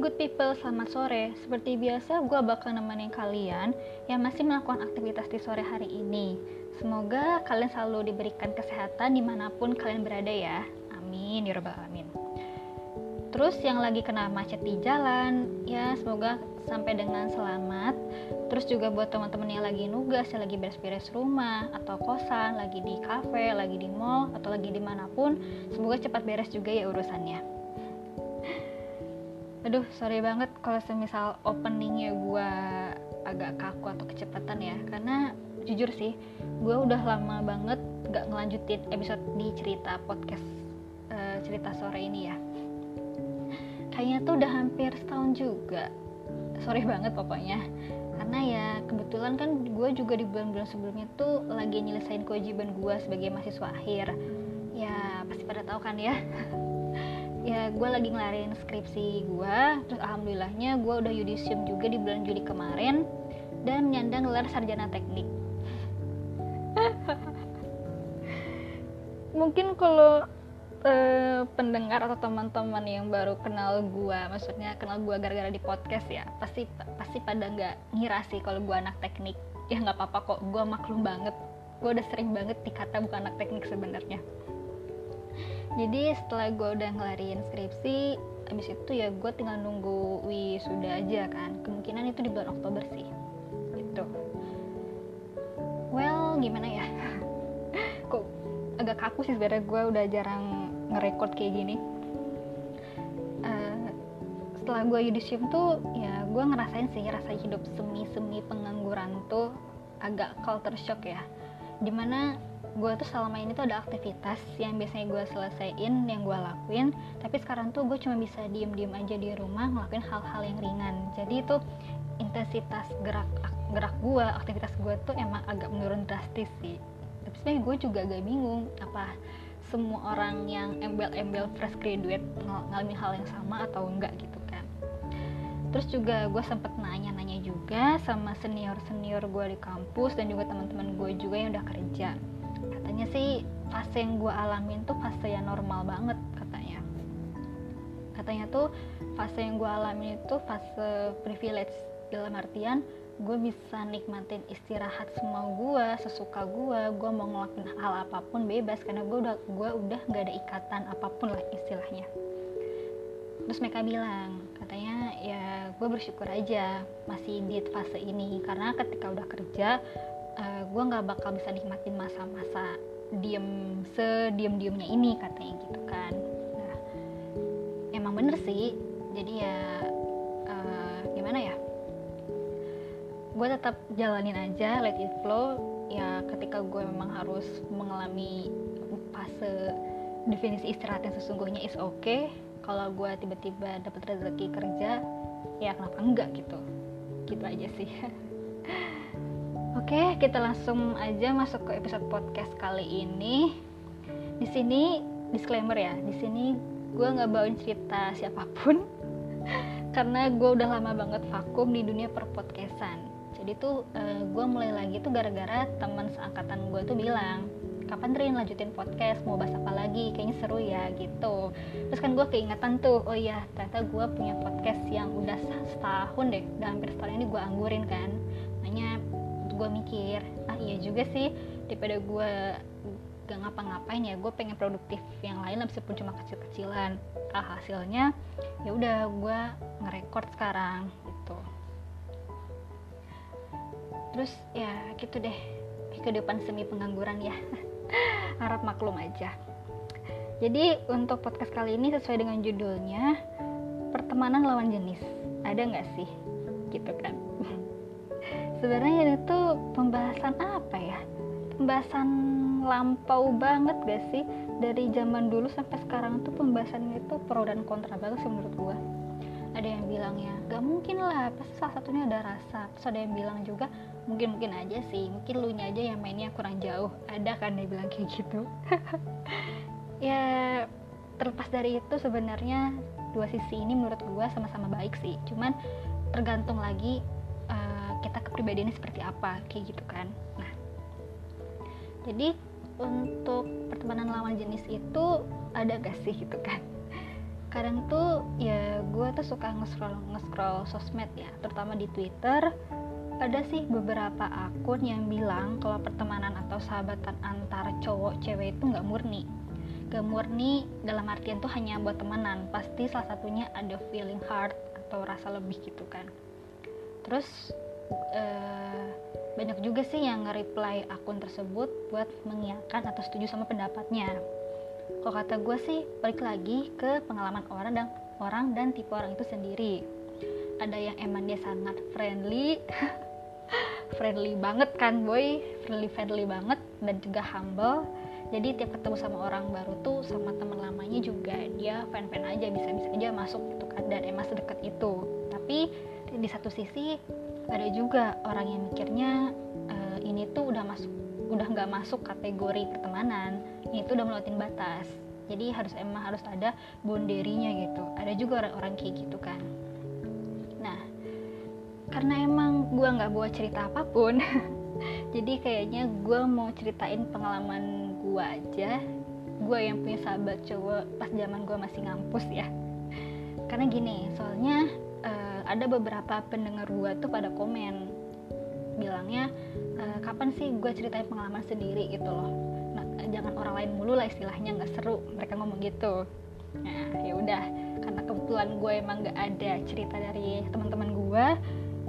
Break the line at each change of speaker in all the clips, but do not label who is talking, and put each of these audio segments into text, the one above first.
good people, selamat sore. Seperti biasa, gue bakal nemenin kalian yang masih melakukan aktivitas di sore hari ini. Semoga kalian selalu diberikan kesehatan di mana pun kalian berada ya. Amin, ya robbal alamin. Terus yang lagi kena macet di jalan, ya semoga sampai dengan selamat. Terus juga buat teman-teman yang lagi nugas, yang lagi beres-beres rumah, atau kosan, lagi di cafe, lagi di mall, atau lagi di mana pun, semoga cepat beres juga ya urusannya aduh sorry banget kalau semisal openingnya gue agak kaku atau kecepatan ya. Karena jujur sih gue udah lama banget gak ngelanjutin episode di cerita podcast uh, cerita sore ini ya. Kayaknya tuh udah hampir setahun juga. Sorry banget pokoknya. Karena ya kebetulan kan gue juga di bulan-bulan sebelumnya tuh lagi nyelesain kewajiban gue sebagai mahasiswa akhir. Ya pasti pada tahu kan ya ya gue lagi ngelarin skripsi gue terus alhamdulillahnya gue udah yudisium juga di bulan Juli kemarin dan menyandang gelar sarjana teknik. Mungkin kalau uh, pendengar atau teman-teman yang baru kenal gue maksudnya kenal gue gara-gara di podcast ya pasti pasti pada nggak ngira sih kalau gue anak teknik. Ya nggak apa-apa kok gue maklum banget. Gue udah sering banget dikata bukan anak teknik sebenarnya jadi setelah gue udah ngelarin skripsi abis itu ya gue tinggal nunggu wisuda aja kan. Kemungkinan itu di bulan Oktober sih. Gitu. Well gimana ya? Kok agak kaku sih sebenarnya gue udah jarang ngerekord kayak gini. Uh, setelah gue yudisium tuh ya gue ngerasain sih rasa hidup semi-semi pengangguran tuh agak culture shock ya. Di mana gue tuh selama ini tuh ada aktivitas yang biasanya gue selesaiin yang gue lakuin tapi sekarang tuh gue cuma bisa diem diem aja di rumah ngelakuin hal-hal yang ringan. Jadi itu intensitas gerak gerak gue aktivitas gue tuh emang agak menurun drastis sih. Tapi sebenarnya gue juga agak bingung apa semua orang yang embel-embel fresh graduate ng ngalamin hal yang sama atau enggak gitu kan. Terus juga gue sempet nanya-nanya juga sama senior-senior gue di kampus dan juga teman-teman gue juga yang udah kerja katanya sih fase yang gue alamin tuh fase yang normal banget katanya. Katanya tuh fase yang gue alamin itu fase privilege. Dalam artian gue bisa nikmatin istirahat semua gue sesuka gue gue mau ngelakuin hal apa pun bebas karena gue udah gue udah gak ada ikatan apa pun lah istilahnya. Terus mereka bilang katanya ya gue bersyukur aja masih di fase ini karena ketika udah kerja uh, eh, gue nggak bakal bisa nikmatin masa-masa diem sediem diemnya ini katanya gitu kan. Nah emang bener sih. Jadi ya uh, gimana ya? Gue tetap jalanin aja let it flow. Ya ketika gue memang harus mengalami fase definisi istirahat yang sesungguhnya is okay. kalau gue tiba-tiba dapat rezeki kerja ya kenapa enggak gitu? Gitu aja sih Oke, kita langsung aja masuk ke episode podcast kali ini. Di sini disclaimer ya, di sini gue nggak bawain cerita siapa pun karena gue udah lama banget vakum di dunia perpodcastan. Jadi tuh uh, gue mulai lagi tuh gara-gara teman seangkatan gue tuh bilang, kapan Rin lanjutin podcast mau bahas apa lagi kayaknya seru ya gitu terus kan gue keingetan tuh oh iya ternyata gue punya podcast yang udah setahun deh udah hampir setahun ini gue anggurin kan gue mikir ah iya juga sih daripada gue gak ngapa-ngapain ya gue pengen produktif yang lain lah meskipun cuma kecil-kecilan. Ah hasilnya ya udah gue ngerekord sekarang gitu. Terus ya gitu deh kehidupan semi pengangguran ya. Harap maklum aja. Jadi untuk podcast kali ini sesuai dengan judulnya pertemanan lawan jenis. Ada nggak sih? Gitu kan sebenarnya itu pembahasan apa ya? Pembahasan lampau banget gak sih? Dari zaman dulu sampai sekarang tuh pembahasannya itu pro dan kontra banget sih menurut gue ada yang bilangnya gak mungkin lah pasti salah satunya ada rasa. Terus ada yang bilang juga mungkin mungkin aja sih mungkin lu nya aja yang mainnya kurang jauh. Ada kan dia bilang kayak gitu. Ya terlepas dari itu sebenarnya dua sisi ini menurut gue sama-sama baik sih. Cuman tergantung lagi kita kepribadiannya seperti apa kayak gitu kan. Nah jadi untuk pertemanan lawan jenis itu ada gak sih gitu kan? Kadang tuh ya gue tuh suka nge-scroll nge-scroll sosmed ya terutama di Twitter. Ada sih beberapa akun yang bilang kalau pertemanan atau sahabatan antara cowok cewek itu nggak murni. Gak murni dalam artian tuh hanya buat temenan pasti salah satunya ada feeling heart atau rasa lebih gitu kan. Terus uh, banyak juga sih yang nge-reply akun tersebut buat mengiyakan atau setuju sama pendapatnya. Kalau kata gue sih balik lagi ke pengalaman orang dan orang dan tipe orang itu sendiri. Ada yang emang dia sangat friendly friendly banget kan boy? Friendly friendly banget dan juga humble. Jadi tiap ketemu sama orang baru tuh sama teman lamanya juga dia fan fan aja bisa bisa aja masuk gitu kan dan emang sedekat itu. Tapi di satu sisi ada juga orang yang mikirnya uh, ini tuh udah masuk udah nggak masuk kategori pertemanan ini tuh udah melewatin batas. Jadi harus emang harus ada boundary-nya gitu. Ada juga orang-orang kayak gitu kan. Karena emang gue nggak bawa cerita apa pun jadi kayaknya gue mau ceritain pengalaman gue aja. Gue yang punya sahabat cowok pas zaman gue masih ngampus ya. Karena gini soalnya ada beberapa pendengar gue tuh pada komen bilangnya uh, kapan sih gue ceritain pengalaman sendiri? gitu loh. Nah, jangan orang lain mulu lah istilahnya nggak seru mereka ngomong gitu. Nah ya udah karena kebetulan gue emang nggak ada cerita dari teman-teman gue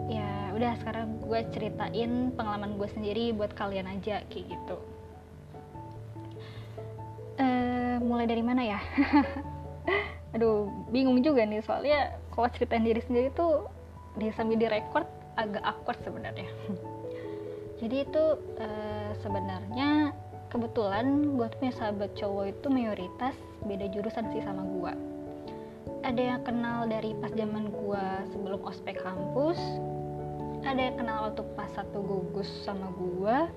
ya udah sekarang gue ceritain pengalaman gue sendiri buat kalian aja kayak gitu. Uh, mulai dari mana ya? Aduh bingung juga nih soalnya kalau ceritain diri sendiri tuh di sambil direkord agak awkward sebenarnya. Jadi itu uh, sebenarnya kebetulan gue punya sahabat cowok itu mayoritas beda jurusan sih sama gue ada yang kenal dari pas zaman gue sebelum ospek kampus ada yang kenal waktu pas satu gugus sama gua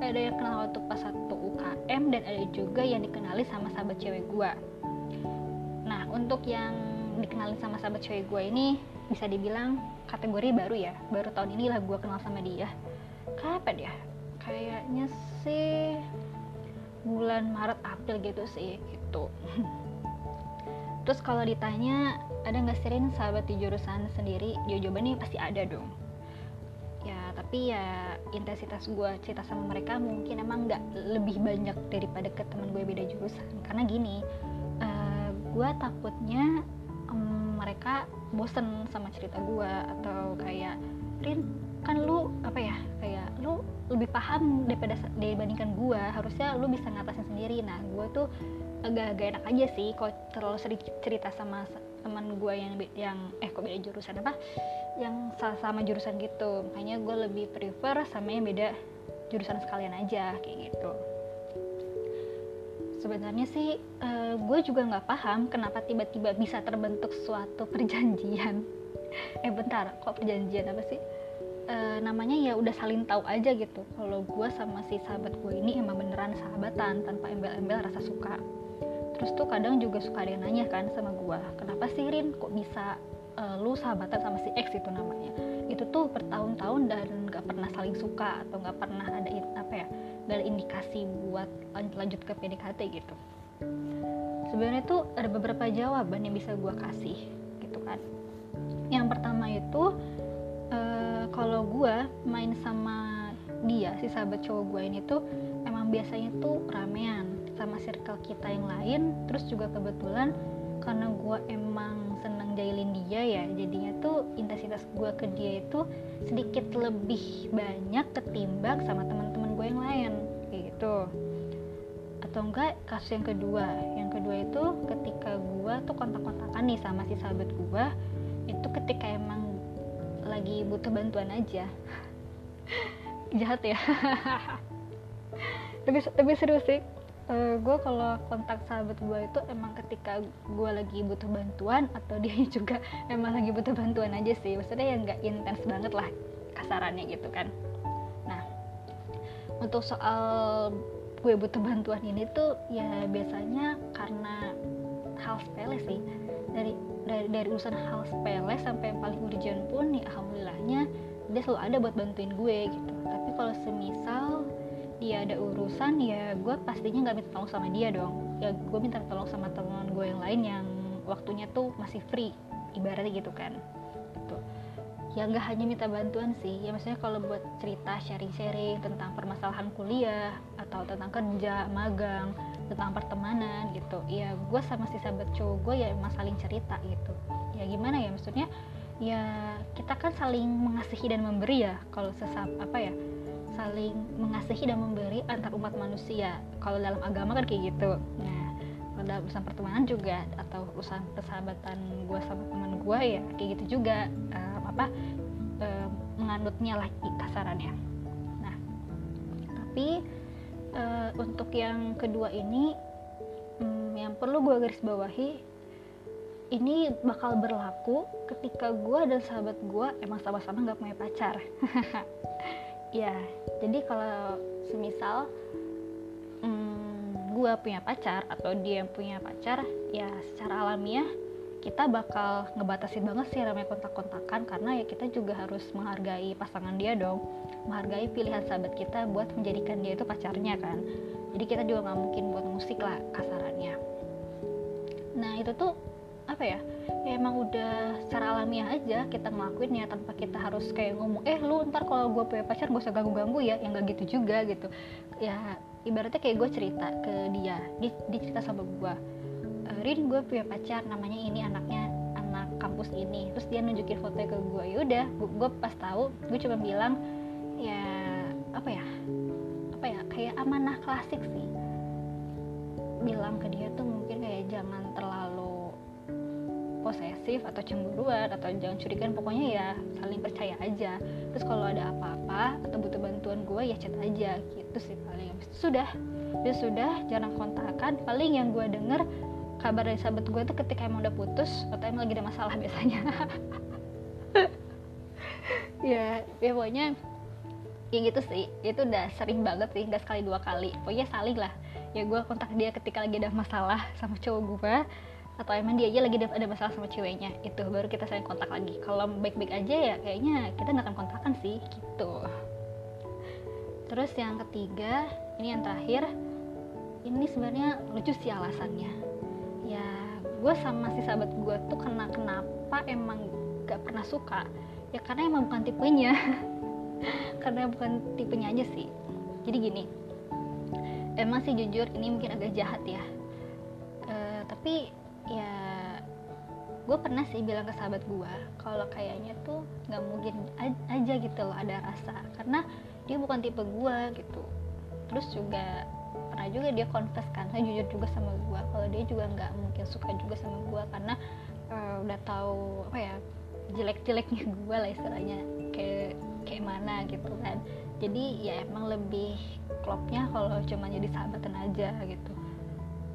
ada yang kenal waktu pas satu UKM dan ada juga yang dikenali sama sahabat cewek gua. Nah untuk yang dikenali sama sahabat cewek gua ini bisa dibilang kategori baru ya. Baru tahun inilah gua kenal sama dia. Kapan ya? Kayaknya sih bulan Maret April gitu sih itu terus kalau ditanya ada nggak sering sahabat di jurusan sendiri? Jawabannya pasti ada dong. Tapi ya intensitas gue cerita sama mereka mungkin emang nggak lebih banyak daripada ke teman gue beda jurusan. Karena gini uh, eh, gue takutnya mereka bosen sama cerita gue atau kayak Rin kan lu apa ya kayak lu lebih paham daripada dibandingkan gue harusnya lu bisa ngatasin sendiri. Nah gue tuh agak-agak enak aja sih kalau terlalu sering cerita sama teman gue yang yang eh kok beda jurusan apa? Yang sama jurusan gitu. Makanya gue lebih prefer sama yang beda jurusan sekalian aja kayak gitu sebenarnya sih uh, gue juga nggak paham kenapa tiba-tiba bisa terbentuk suatu perjanjian. Eh bentar kok perjanjian apa sih? Uh, namanya ya udah saling tahu aja gitu. Kalau gue sama si sahabat gue ini emang beneran sahabatan tanpa embel-embel rasa suka. Terus tuh kadang juga suka ada yang nanya kan sama gue kenapa sih Rin kok bisa uh, lu sahabatan sama si X? itu namanya itu tuh bertahun-tahun dan nggak pernah saling suka atau nggak pernah ada apa ya gak ada indikasi buat lanjut ke PDKT gitu. Sebenarnya tuh ada beberapa jawaban yang bisa gue kasih gitu kan. Yang pertama itu uh, kalau gue main sama dia si sahabat cowok gue ini tuh emang biasanya tuh ramean sama circle kita yang lain terus juga kebetulan karena gue emang seneng jailin dia ya jadinya tuh intensitas gue ke dia itu sedikit lebih banyak ketimbang sama teman-teman gue yang lain kayak gitu. Atau enggak kasus yang kedua. Yang kedua itu ketika gue tuh kontak-kontakan nih sama si sahabat gue itu ketika emang lagi butuh bantuan aja. Jahat ya. Tapi tapi serius sih uh, eh, gue kalau kontak sahabat gue itu emang ketika gue lagi butuh bantuan atau dia juga emang lagi butuh bantuan aja sih. Maksudnya yang nggak intens banget lah kasarannya gitu kan. Nah untuk soal gue butuh bantuan ini tuh ya biasanya karena hal sepele sih. Dari dari dari urusan hal sepele sampai yang paling urgent pun ya alhamdulillahnya dia selalu ada buat bantuin gue gitu. Tapi kalau semisal dia ada urusan ya gue pastinya nggak minta tolong sama dia dong. Ya gue minta tolong sama teman gue yang lain yang waktunya tuh masih free ibaratnya gitu kan. Gitu. Ya nggak hanya minta bantuan sih. Ya maksudnya kalau buat cerita sharing-sharing tentang permasalahan kuliah atau tentang kerja magang tentang pertemanan gitu. Ya gue sama si sahabat cowok gue ya emang saling cerita gitu. Ya gimana ya? Maksudnya ya kita kan saling mengasihi dan memberi ya kalau sesap apa ya saling mengasihi dan memberi antar umat manusia. Kalau dalam agama kan kayak gitu. Nah pada urusan pertemanan juga atau urusan persahabatan gue sama teman gue ya kayak gitu juga. Uh, apa uh, menganutnya lah kasarannya. Nah tapi uh, untuk yang kedua ini um, yang perlu gue garis bawahi ini bakal berlaku ketika gue dan sahabat gue emang sama-sama nggak punya pacar ya jadi kalau semisal gue punya pacar atau dia yang punya pacar ya secara alamiah kita bakal ngebatasin banget sih namanya kontak-kontakan karena ya kita juga harus menghargai pasangan dia dong. Menghargai pilihan sahabat kita buat menjadikan dia itu pacarnya kan. Jadi kita juga nggak mungkin buat musik lah kasarannya. Nah itu tuh apa ya ya emang udah secara alamiah aja kita ngelakuinnya tanpa kita harus kayak ngomong eh lu ntar kalau gue punya pacar gak usah ganggu-ganggu ya. Yang gak gitu juga gitu. Ya ibaratnya kayak gue cerita ke dia dia, dia cerita sama gue e, Rin gue punya pacar namanya ini anaknya anak kampus ini. Terus dia nunjukin fotonya ke gue yaudah gue pas tahu gue cuma bilang ya apa ya apa ya kayak amanah klasik sih. Bilang ke dia tuh mungkin kayak jangan terlalu posesif atau cemburuan atau jangan curigaan pokoknya ya saling percaya aja. Terus kalau ada apa-apa atau butuh bantuan gue ya chat aja gitu sih paling. Sudah ya sudah jarang kontakan. Paling yang gue denger kabar dari sahabat gue tuh ketika emang udah putus atau emang lagi ada masalah biasanya. Ya ya pokoknya ya gitu sih. Itu udah sering banget sih gak sekali dua kali. Pokoknya saling lah. Ya gue kontak dia ketika lagi ada masalah sama cowok gue atau emang dia aja lagi ada masalah sama ceweknya itu baru kita saling kontak lagi. Kalau baik-baik aja ya kayaknya kita nggak akan kontakan sih gitu. Terus yang ketiga ini yang terakhir ini sebenarnya lucu sih alasannya. Ya gue sama si sahabat gue tuh kena kenapa emang gak pernah suka? Ya karena emang bukan tipenya. Karena bukan tipenya aja sih. Jadi gini emang sih jujur ini mungkin agak jahat ya. Uh, tapi ya gue pernah sih bilang ke sahabat gue kalau kayaknya tuh nggak mungkin aja gitu loh ada rasa karena dia bukan tipe gue gitu. Terus juga pernah juga dia confess kan saya jujur juga sama gue kalau dia juga nggak mungkin suka juga sama gue karena uh, udah tahu apa ya jelek-jeleknya gue lah istilahnya kayak kayak mana gitu kan. Jadi ya emang lebih klopnya kalau cuma jadi sahabatan aja gitu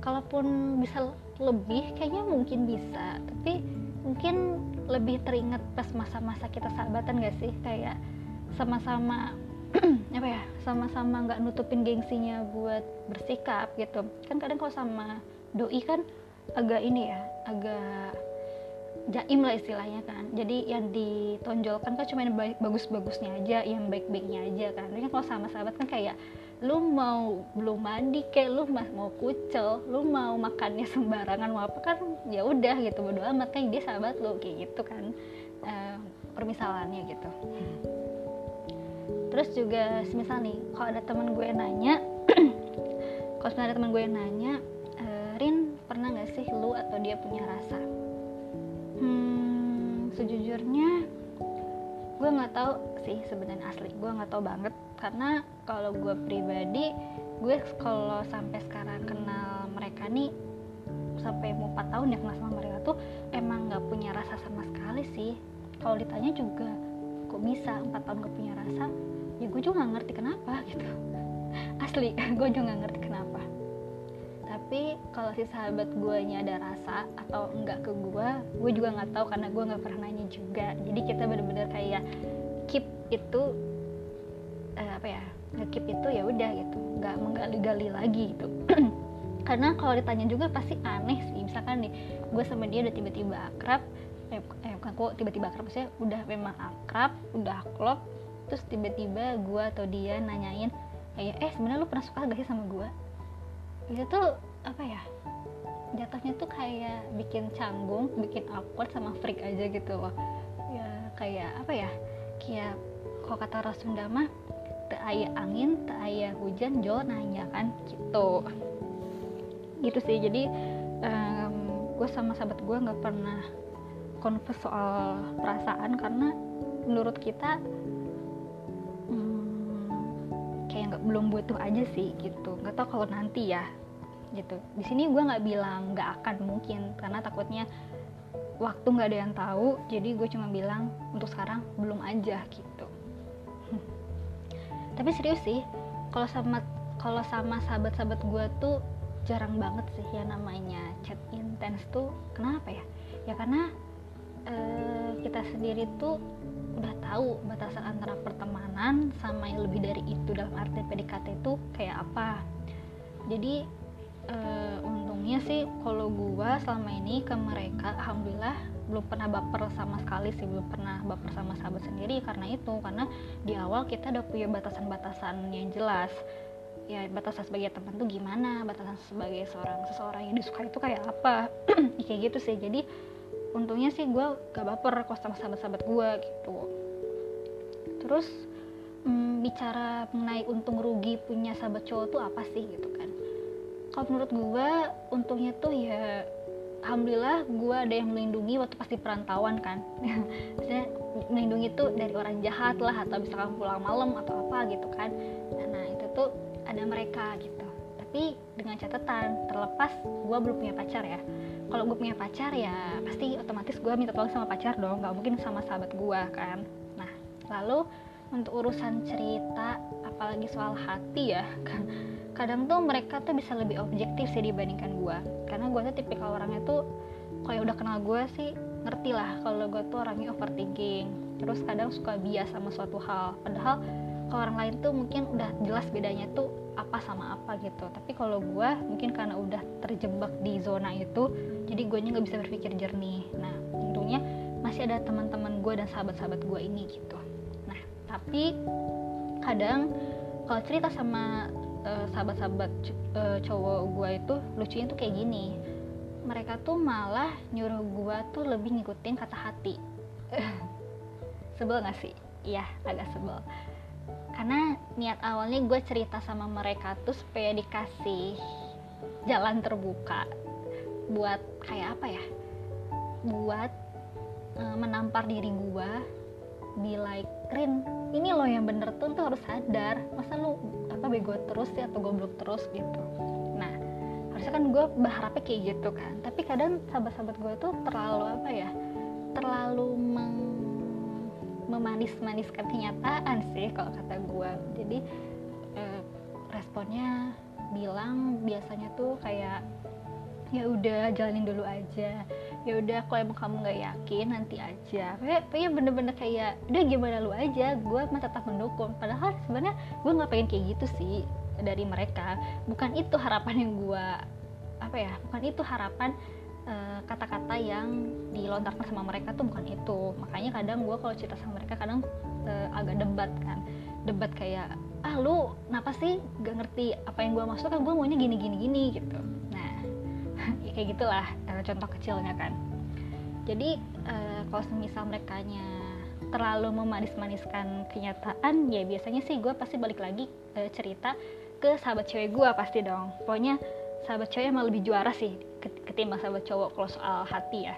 kalaupun bisa lebih kayaknya mungkin bisa. Tapi mungkin lebih teringat pas masa-masa kita sahabatan gak sih? Kayak sama-sama apa ya sama-sama nggak nutupin gengsinya buat bersikap gitu. Kan kadang kalau sama doi kan agak ini ya agak jaim lah istilahnya kan. Jadi yang ditonjolkan kan cuma yang bagus-bagusnya aja yang baik-baiknya aja kan. Tapi kan kalau sama sahabat kan kayak lu mau belum mandi kayak lu mah mau kucel lu mau makannya sembarangan mau apa kan ya udah gitu bodo amat. Kan dia sahabat lu kayak gitu kan uh, permisalannya gitu. Terus juga semisal nih kalau ada teman gue nanya kalau ada teman gue nanya e, Rin pernah nggak sih lu atau dia punya rasa? Hmm sejujurnya gue nggak tahu sih sebenarnya asli gue nggak tahu banget karena kalau gue pribadi gue kalau sampai sekarang kenal mereka nih sampai mau 4 tahun ya kenal sama mereka tuh emang nggak punya rasa sama sekali sih. Kalau ditanya juga kok bisa 4 tahun gak punya rasa? Ya gue juga gak ngerti kenapa gitu. Asli gue juga gak ngerti kenapa. Tapi kalau si sahabat gue nya ada rasa atau enggak ke gue gue juga nggak tahu karena gue nggak pernah nanya juga. Jadi kita bener-bener kayak keep itu apa ya keep itu ya udah gitu. Nggak menggali-gali lagi gitu. Karena kalau ditanya juga pasti aneh sih. Misalkan nih gue sama dia udah tiba-tiba akrab eh, eh bukan kok tiba-tiba akrab maksudnya udah memang akrab udah klop terus tiba-tiba gue atau dia nanyain kayak eh sebenarnya lu pernah suka gak sih sama gue? Itu tuh apa ya jatuhnya tuh kayak bikin canggung bikin awkward sama freak aja gitu loh. Ya kayak apa ya kayak kalau kata Sunda mah tak ayah angin tak ayah hujan jo nanya kan gitu. Gitu sih jadi um, gue sama sahabat gue nggak pernah konfes soal perasaan karena menurut kita hmm, kayak nggak belum butuh aja sih gitu. Nggak tau kalau nanti ya gitu. Di sini gue nggak bilang nggak akan mungkin karena takutnya waktu nggak ada yang tahu jadi gue cuma bilang untuk sekarang belum aja gitu tapi serius sih kalau sama kalau sama sahabat-sahabat gue tuh jarang banget sih ya namanya chat intens tuh. Kenapa ya? Ya karena uh, kita sendiri tuh udah tahu batasan antara pertemanan sama yang lebih dari itu. Dalam arti PDKT itu kayak apa. Jadi uh, untungnya sih kalau gua selama ini ke mereka alhamdulillah belum pernah baper sama sekali sih belum pernah baper sama sahabat sendiri karena itu karena di awal kita udah punya batasan-batasan yang jelas. Ya batasan sebagai teman tuh gimana batasan sebagai seorang seseorang yang disukai itu kayak apa. Kayak gitu sih jadi untungnya sih gue gak baper kok sama sahabat-sahabat gue gitu. Terus hmm, bicara mengenai untung rugi punya sahabat cowok tuh apa sih gitu kan. Kalau menurut gue untungnya tuh ya alhamdulillah gue ada yang melindungi waktu pasti perantauan kan. Maksudnya melindungi tuh dari orang jahat lah atau misalkan pulang malam atau apa gitu kan. Nah itu tuh ada mereka gitu. Tapi dengan catatan terlepas gue belum punya pacar ya. Kalau gue punya pacar ya pasti otomatis gue minta tolong sama pacar dong. Nggak mungkin sama sahabat gue kan. Nah lalu untuk urusan cerita apalagi soal hati ya kadang tuh mereka tuh bisa lebih objektif sih dibandingkan gue karena gue tuh tipikal orangnya tuh kalau udah kenal gue sih ngerti lah kalau gue tuh orangnya overthinking. Terus kadang suka bias sama suatu hal. Padahal kalau orang lain tuh mungkin udah jelas bedanya tuh apa sama apa gitu. Tapi kalau gue mungkin karena udah terjebak di zona itu jadi gue nggak bisa berpikir jernih. Nah tentunya masih ada teman-teman gue dan sahabat-sahabat gue ini gitu. Nah tapi kadang kalau cerita sama uh, sahabat-sahabat uh, cowok gue itu lucunya tuh kayak gini. Mereka tuh malah nyuruh gue tuh lebih ngikutin kata hati. Sebel gak sih? Iya agak sebel. Karena niat awalnya gue cerita sama mereka tuh supaya dikasih jalan terbuka buat kayak apa ya? Buat uh, menampar diri gue be like Rin ini lo yang bener tuh tuh harus sadar. Masa lu apa bego terus ya atau goblok terus gitu? Nah harusnya kan gue berharapnya kayak gitu kan. Tapi kadang sahabat-sahabat gue tuh terlalu apa ya terlalu meng memanis-maniskan kenyataan sih kalau kata gue jadi eh, responnya bilang biasanya tuh kayak ya udah jalanin dulu aja ya udah kalau emang kamu nggak yakin nanti aja. Kayak kayak bener-bener kayak udah gimana lu aja? Gue mah tetap mendukung. Padahal sebenarnya gue nggak pengen kayak gitu sih dari mereka. Bukan itu harapan yang gue apa ya bukan itu harapan eh, kata-kata uh, yang dilontarkan sama mereka tuh bukan itu. Makanya kadang gue kalau cerita sama mereka kadang uh, agak debat kan. Debat kayak ah lu kenapa sih gak ngerti apa yang gue maksud? Kan gue maunya gini gini gini gitu kayak gitulah uh, contoh kecilnya kan. Jadi uh, kalau semisal mereka terlalu memanis-maniskan kenyataan ya biasanya sih gue pasti balik lagi uh, cerita ke sahabat cewek gue pasti dong. Pokoknya sahabat cewek emang lebih juara sih ketimbang sahabat cowok kalau soal hati ya.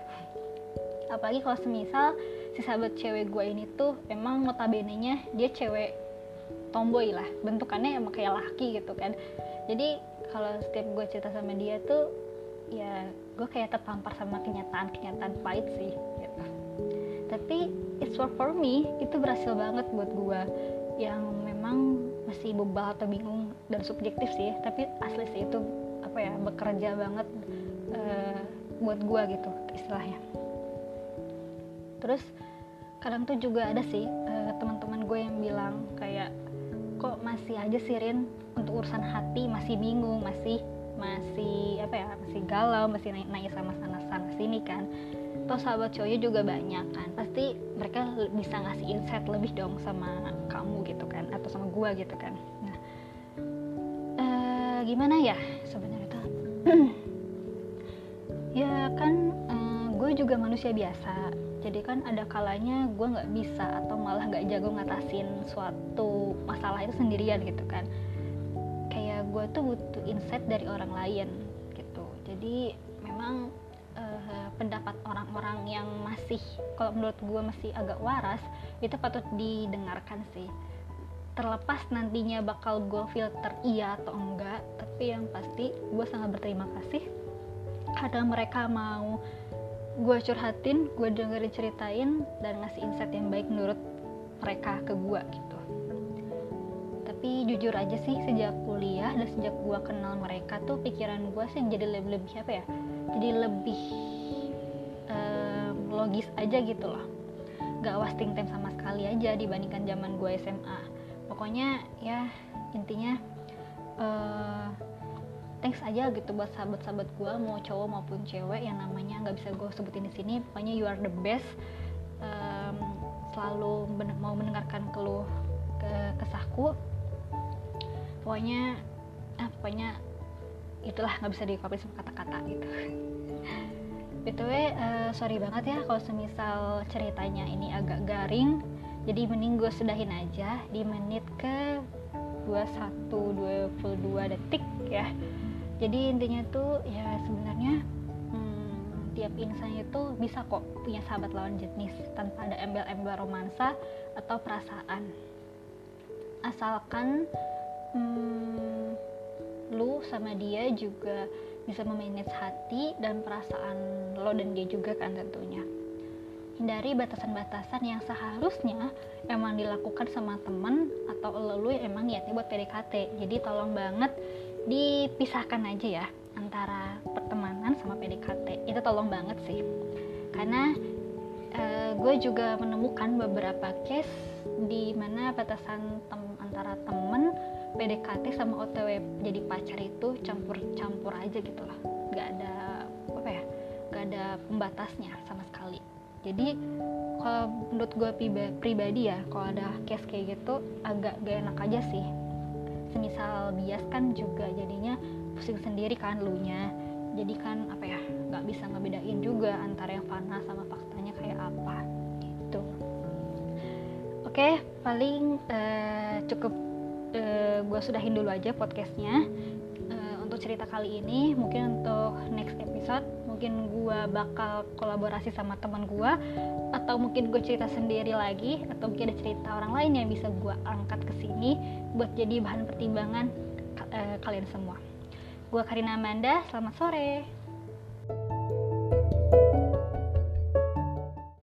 Apalagi kalau semisal si sahabat cewek gue ini tuh emang notabene nya dia cewek tomboy lah. Bentukannya emang kayak laki gitu kan. Jadi kalau setiap gue cerita sama dia tuh ya gue kayak tertampar sama kenyataan-kenyataan pahit sih gitu. tapi it's work for me itu berhasil banget buat gue yang memang masih bebal atau bingung dan subjektif sih tapi asli sih itu apa ya bekerja banget uh, buat gue gitu istilahnya. Terus kadang tuh juga ada sih uh, teman-teman gue yang bilang kayak kok masih aja sih Rin? Untuk urusan hati masih bingung masih masih apa ya masih galau masih naik naik sama sana sana sini kan. Toh sahabat cowoknya juga banyak kan. Pasti mereka bisa ngasih insight lebih dong sama kamu gitu kan atau sama gua gitu kan. Nah ee, gimana ya sebenarnya tuh? Ya kan eh, gue juga manusia biasa. Jadi kan ada kalanya gue nggak bisa atau malah nggak jago ngatasin suatu masalah itu sendirian gitu kan gue tuh butuh insight dari orang lain gitu. Jadi memang uh, pendapat orang-orang yang masih kalau menurut gue masih agak waras itu patut didengarkan sih. Terlepas nantinya bakal gue filter iya atau enggak tapi yang pasti gue sangat berterima kasih. Karena mereka mau gue curhatin gue dengerin ceritain dan ngasih insight yang baik menurut mereka ke gue gitu tapi jujur aja sih sejak kuliah dan sejak gue kenal mereka tuh pikiran gue sih jadi lebih lebih apa ya? Jadi lebih um, logis aja gitu loh. Gak wasting time sama sekali aja dibandingkan zaman gue SMA pokoknya ya intinya uh, thanks aja gitu buat sahabat-sahabat gue mau cowok maupun cewek yang namanya nggak bisa gue sebutin di sini. Pokoknya you are the best. Um, selalu mau mendengarkan keluh ke kesahku pokoknya ah, pokoknya itulah nggak bisa diungkapin sama kata-kata gitu. Btw uh, sorry banget ya kalau semisal ceritanya ini agak garing. Jadi mending gue sudahin aja di menit ke 21 22 detik ya. Jadi intinya tuh ya sebenarnya hmm, tiap insan itu bisa kok punya sahabat lawan jenis tanpa ada embel-embel romansa atau perasaan. Asalkan hmm, lu sama dia juga bisa memanage hati dan perasaan lo dan dia juga kan tentunya. Hindari batasan-batasan yang seharusnya emang dilakukan sama temen atau lo yang emang niatnya buat PDKT jadi tolong banget dipisahkan aja ya antara pertemanan sama PDKT itu tolong banget sih. Karena e, gue juga menemukan beberapa case di mana batasan tem antara temen PDKT sama OTW jadi pacar itu campur-campur aja gitu lah. Nggak ada apa ya nggak ada pembatasnya sama sekali. Jadi kalau menurut gue pribadi ya kalau ada case kayak gitu agak gak enak aja sih. Semisal bias kan juga jadinya pusing sendiri kan lu nya jadi kan apa ya nggak bisa ngebedain juga antara yang fana sama faktanya kayak apa gitu. Oke paling uh, cukup uh, eh, gue sudahin dulu aja podcastnya uh, untuk cerita kali ini mungkin untuk next episode mungkin gue bakal kolaborasi sama teman gue atau mungkin gue cerita sendiri lagi atau mungkin ada cerita orang lain yang bisa gue angkat ke sini buat jadi bahan pertimbangan uh, kalian semua. Gue Karina Amanda, selamat sore.